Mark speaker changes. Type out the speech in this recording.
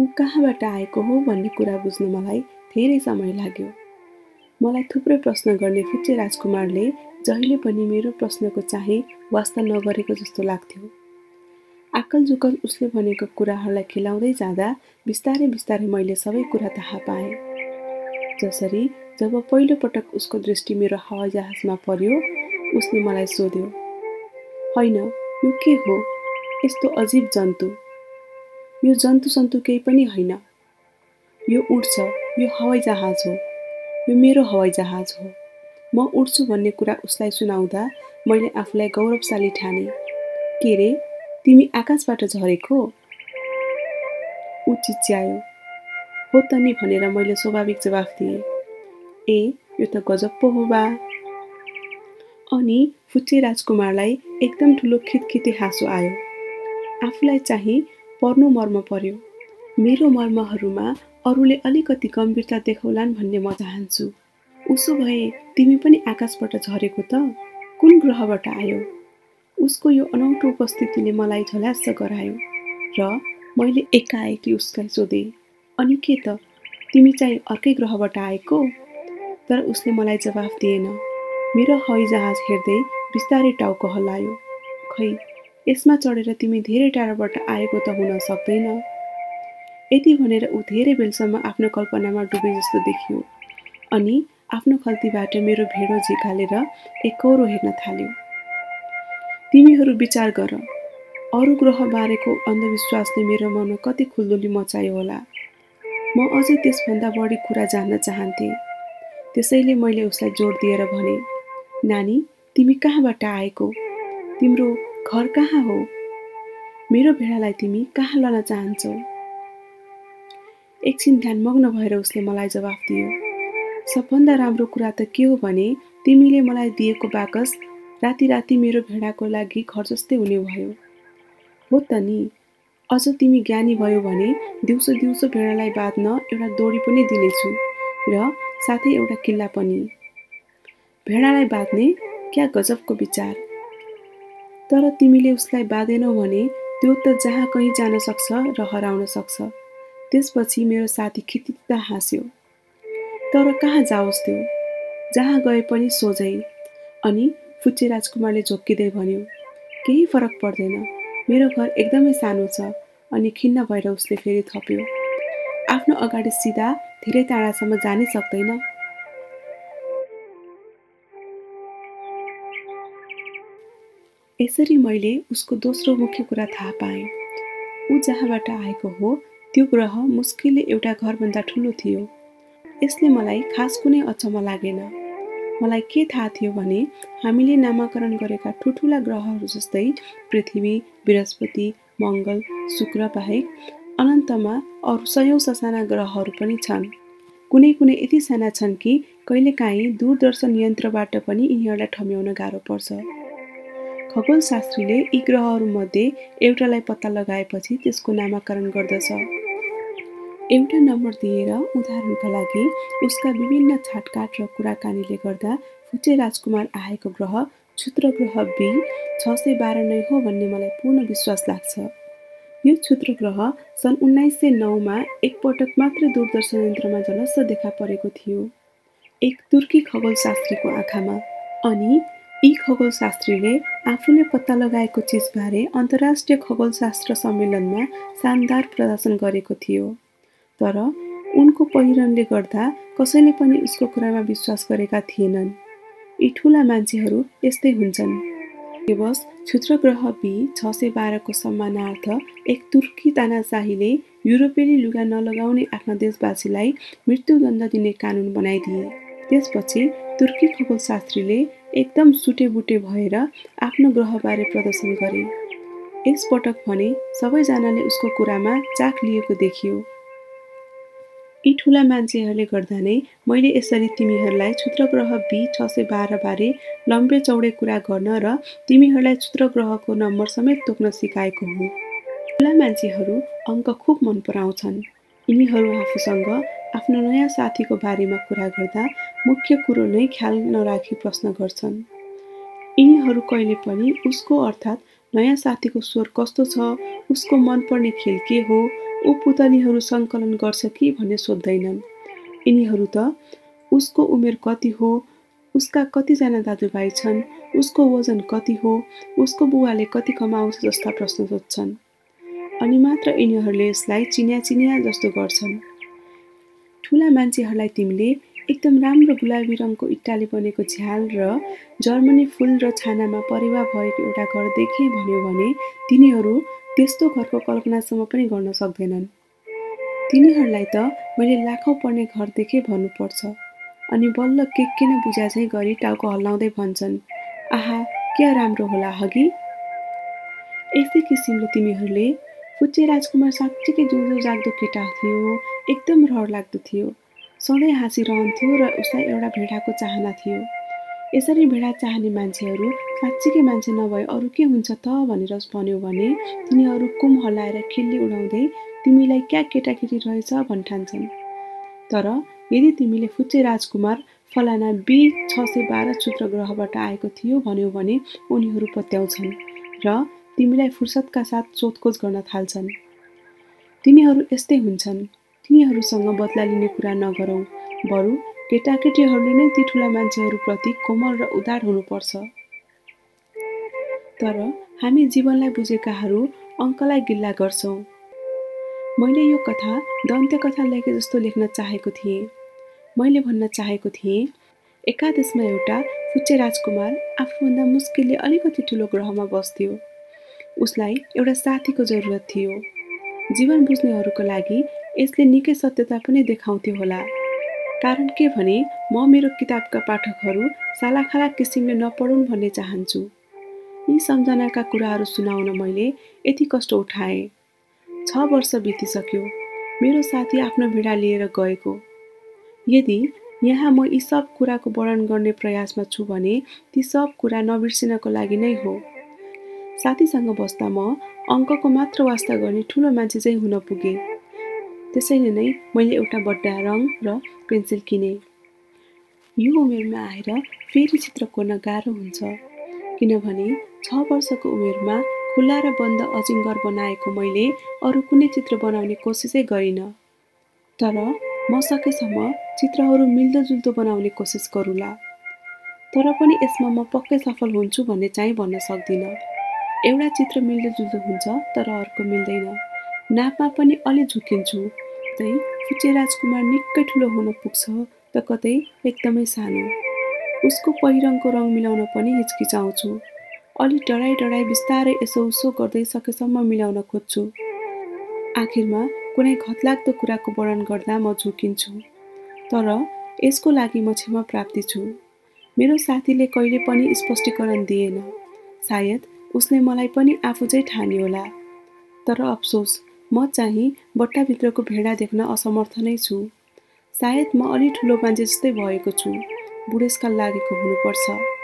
Speaker 1: ऊ कहाँबाट आएको हो भन्ने कुरा बुझ्न मलाई धेरै समय लाग्यो। मलाई थुप्रै प्रश्न गर्ने फुच्चे राजकुमारले जहिले पनि मेरो प्रश्नको चाहिँ वास्ता नगरेको जस्तो लाग्थ्यो। आकल जुकल उसले भनेको कुराहरूलाई खिलाउँदै जाँदा बिस्तारै बिस्तारै मैले सबै कुरा थाहा पाएँ। जसरी जब पहिलो पटक उसको दृष्टि मेरो हवाईजहाजमा पर्यो उसले मलाई सोध्यो होइन यो के हो? यस्तो अजिब जन्तु। यो जन्तु सन्तु केही पनि होइन। यो उड्छ यो हवाईजहाज हो। यो मेरो हवाईजहाज हो। म उड्छु भन्ने कुरा उसलाई सुनाउँदा मैले आफूलाई गौरवशाली ठाने। के रे तिमी आकाशबाट झरेको? ऊ चिच्यायो हो त नि भनेर मैले स्वाभाविक जवाफ दिएँ। ए यो त गजब पो हो बा। अनि फुच्चे राजकुमारलाई एकदम ठुलो खितखिते हाँसो आयो। आफूलाई चाहिँ पर्नु मर्म पर्यो। मेरो मर्महरूमा अरूले अलिकति गम्भीरता देखाउलान् भन्ने म चाहन्छु। उसो भए तिमी पनि आकाशबाट झरेको त? कुन ग्रहबाट आयो? उसको यो अनौठो उपस्थितिले मलाई झल्यास गरायो र मैले एकाएकी उसलाई सोधेँ अनि के त? तिमी चाहिँ अर्कै ग्रहबाट आएको? तर उसले मलाई जवाफ दिएन। मेरो हवाईजहाज हेर्दै बिस्तारै टाउको हल्लायो। खै यसमा चढेर तिमी धेरै टाढाबाट आएको त हुन सक्दैन। यति भनेर ऊ धेरै बेलसम्म आफ्नो कल्पनामा डुबे जस्तो देखियो अनि आफ्नो खल्तीबाट मेरो भेडो झिकालेर एकौरो हेर्न थाल्यो। तिमीहरू विचार गर अरू ग्रह बारेको अन्धविश्वासले मेरो मनमा कति खुल्दुली मचायो होला। म अझै त्यसभन्दा बढी कुरा जान्न चाहन्थेँ। त्यसैले मैले उसलाई जोड दिएर भने नानी तिमी कहाँबाट आएको? तिम्रो घर कहाँ हो? मेरो भेडालाई तिमी कहाँ लान चाहन्छौ? एकछिन ध्यानमग्न भएर उसले मलाई जवाफ दियो। सबभन्दा राम्रो कुरा त के हो भने तिमीले मलाई दिएको बाकस राति राति मेरो भेडाको लागि घर जस्तै हुने भयो। हो त नि। अझ तिमी ज्ञानी भयो भने दिउँसो दिउँसो भेडालाई बाँध्न एउटा दोरी पनि दिनेछु र साथै एउटा किल्ला पनि। भेडालाई बाँध्ने क्या गजबको विचार? तर तिमीले उसलाई बाँधेनौ भने त्यो त जहाँ कहीँ जान सक्छ र हराउन सक्छ। त्यसपछि मेरो साथी खितिता हाँस्यो। तर कहाँ जाओस् त्यो? जहाँ गए पनि सोझै। अनि फुच्चे राजकुमारले झोक्किँदै भन्यो केही फरक पर्दैन। मेरो घर एकदमै सानो छ अनि खिन्न भएर उसले फेरि थप्यो। आफ्नो अगाडि सिधा धेरै टाढासम्म जानै सक्दैन। यसरी मैले उसको दोस्रो मुख्य कुरा थाहा पाएँ। ऊ जहाँबाट आएको हो त्यो ग्रह मुस्किलले एउटा घरभन्दा ठुलो थियो। यसले मलाई खास कुनै अचम्म लागेन। मलाई के थाहा थियो भने हामीले नामाकरण गरेका ठुल्ठुला ग्रहहरू जस्तै पृथ्वी बृहस्पति मङ्गल शुक्र बाहेक अनन्तमा अरू सयौँ ससाना ग्रहहरू पनि छन्। कुनै कुनै यति साना छन् कि कहिलेकाहीँ दूरदर्शन यन्त्रबाट पनि यिनीहरूलाई ठम्याउन गाह्रो पर्छ। खगोलशास्त्रीले यी ग्रहहरूमध्ये एउटालाई पत्ता लगाएपछि त्यसको नामाकरण गर्दछ। एउटा नम्बर दिएर उदाहरणका लागि उसका विभिन्न छाटकाट र कुराकानीले गर्दा फुचे राजकुमार आएको ग्रह क्षुद्र ग्रह बी छ सय बाह्र नै हो भन्ने मलाई पूर्ण विश्वास लाग्छ। यो क्षुद्र ग्रह सन् उन्नाइस सय नौमा एकपटक मात्र दूरदर्शन यन्त्रमा जलस्स देखा परेको थियो। एक तुर्की खगोलशास्त्रीको आँखामा। अनि यी खगोलशास्त्रीले आफूले पत्ता लगाएको चिजबारे अन्तर्राष्ट्रिय खगोलशास्त्र सम्मेलनमा शानदार प्रदर्शन गरेको थियो। तर उनको पहिरनले गर्दा कसैले पनि उसको कुरामा विश्वास गरेका थिएनन्। यी ठुला मान्छेहरू यस्तै हुन्छन्। दिवस ग्रह बी छ सय बाह्रको सम्मानार्थ एक तुर्की तानाशाहीले युरोपेली लुगा नलगाउने आफ्ना देशवासीलाई मृत्युदण्ड दिने कानुन बनाइदिए। त्यसपछि तुर्की खगोलशास्त्रीले एकदम सुटेबुटे भएर आफ्नो ग्रहबारे प्रदर्शन गरे। यसपटक भने सबैजनाले उसको कुरामा चाख लिएको देखियो। यी ठुला मान्छेहरूले गर्दा नै मैले यसरी तिमीहरूलाई क्षुद्र ग्रह बी छ सय बाह्रबारे लम्बे चौडे कुरा गर्न र तिमीहरूलाई क्षुद्र ग्रहको नम्बर समेत तोक्न सिकाएको हुँ। ठुला मान्छेहरू अङ्क खुब मन पराउँछन्। यिनीहरू आफूसँग आफ्नो नयाँ साथीको बारेमा कुरा गर्दा मुख्य कुरो नै ख्याल नराखी प्रश्न गर्छन्। यिनीहरू कहिले पनि उसको अर्थात् नयाँ साथीको स्वर कस्तो छ उसको मनपर्ने खेल के हो ऊ पुतलीहरू सङ्कलन गर्छ कि भन्ने सोध्दैनन्। यिनीहरू त उसको उमेर कति हो उसका कतिजना दाजुभाइ छन् उसको वजन कति हो उसको बुवाले कति कमाउँछ जस्ता प्रश्न सोध्छन्। अनि मात्र यिनीहरूले यसलाई चिन्या चिन्या जस्तो गर्छन्। ठुला मान्छेहरूलाई तिमीले एकदम राम्रो गुलाबी रङको इट्टाले बनेको झ्याल र जर्मनी फुल र छानामा परेवा भएको एउटा घर देखेँ भन्यो भने तिनीहरू त्यस्तो घरको कल्पनासम्म पनि गर्न सक्दैनन्। तिनीहरूलाई त मैले लाखौँ पर्ने घर देखेँ भन्नुपर्छ अनि बल्ल के के न चाहिँ गरी टाउको हल्लाउँदै भन्छन् आहा क्या राम्रो होला हगि? यस्तै किसिमले तिमीहरूले फुच्चे राजकुमार साँच्चीकै जुझो जाग्दो केटा थियो। एकदम रहर लाग्दो थियो। सधैँ हाँसिरहन्थ्यो र उसलाई एउटा भेडाको चाहना थियो। यसरी भेडा चाहने मान्छेहरू साँच्चीकै मान्छे नभए अरू के हुन्छ त भनेर भन्यो भने तिनीहरू कुम हल्लाएर खिल्ली उडाउँदै तिमीलाई क्या केटाकेटी रहेछ भन्ठान्छन्। तर यदि तिमीले फुच्चे राजकुमार फलाना बी छ सय बाह्र क्षुद्र ग्रहबाट आएको थियो भन्यो भने उनीहरू पत्याउँछन्। र तिमीलाई फुर्सदका साथ सोधखोज गर्न थाल्छन्। तिनीहरू यस्तै हुन्छन्। तिनीहरूसँग बदला लिने कुरा नगरौँ। बरु केटाकेटीहरूले नै ती ठुला मान्छेहरूप्रति कोमल र उदार हुनुपर्छ। तर हामी जीवनलाई बुझेकाहरू अङ्कलाई गिल्ला गर्छौँ। मैले यो कथा दन्त्य कथा लेखे जस्तो लेख्न चाहेको थिएँ। मैले भन्न चाहेको थिएँ एकादेशमा एउटा फुच्चे राजकुमार आफूभन्दा मुस्किलले अलिकति ठुलो ग्रहमा बस्थ्यो। उसलाई एउटा साथीको जरुरत थियो। जीवन बुझ्नेहरूको लागि यसले निकै सत्यता पनि देखाउँथ्यो होला। कारण के भने म मेरो किताबका पाठकहरू सालाखाला किसिमले नपढुन् भन्ने चाहन्छु। यी सम्झनाका कुराहरू सुनाउन मैले यति कष्ट उठाएँ। छ वर्ष बितिसक्यो। मेरो साथी आफ्नो भिडा लिएर गएको। यदि यहाँ म यी सब कुराको वर्णन गर्ने प्रयासमा छु भने ती सब कुरा नबिर्सिनको लागि नै हो। साथीसँग बस्दा म अङ्कको मात्र वास्ता गर्ने ठुलो मान्छे चाहिँ हुन पुगेँ। त्यसैले नै मैले एउटा बड्डा रङ र पेन्सिल किनेँ। यो उमेरमा आएर फेरि चित्र कोर्न गाह्रो हुन्छ किनभने छ वर्षको उमेरमा खुल्ला र बन्द अजिङ्गर बनाएको मैले अरू कुनै चित्र बनाउने कोसिसै गरिनँ। तर म सकेसम्म चित्रहरू मिल्दोजुल्दो बनाउने कोसिस गरौँला तर पनि यसमा म पक्कै सफल हुन्छु भन्ने चाहिँ भन्न सक्दिनँ। एउटा चित्र मिल्दोजुल्दो हुन्छ तर अर्को मिल्दैन। नापमा पनि अलि झुकिन्छु। कतै फुचे राजकुमार निकै ठुलो हुन पुग्छ त कतै एकदमै सानो। उसको पहिरङको रङ मिलाउन पनि हिचकिचाउँछु। अलि डराइ डराइ बिस्तारै यसो उसो गर्दै सकेसम्म मिलाउन खोज्छु। आखिरमा कुनै घतलाग्दो कुराको वर्णन गर्दा म झुकिन्छु। तर यसको लागि म क्षमा प्राप्ति छु। मेरो साथीले कहिले पनि स्पष्टीकरण दिएन। सायद उसले मलाई पनि आफू चाहिँ ठान्यो होला। तर अफसोस म चाहिँ बट्टाभित्रको भेडा देख्न असमर्थ नै छु। सायद म अलि ठुलो मान्छे जस्तै भएको छु बुढेसकाल लागेको हुनुपर्छ।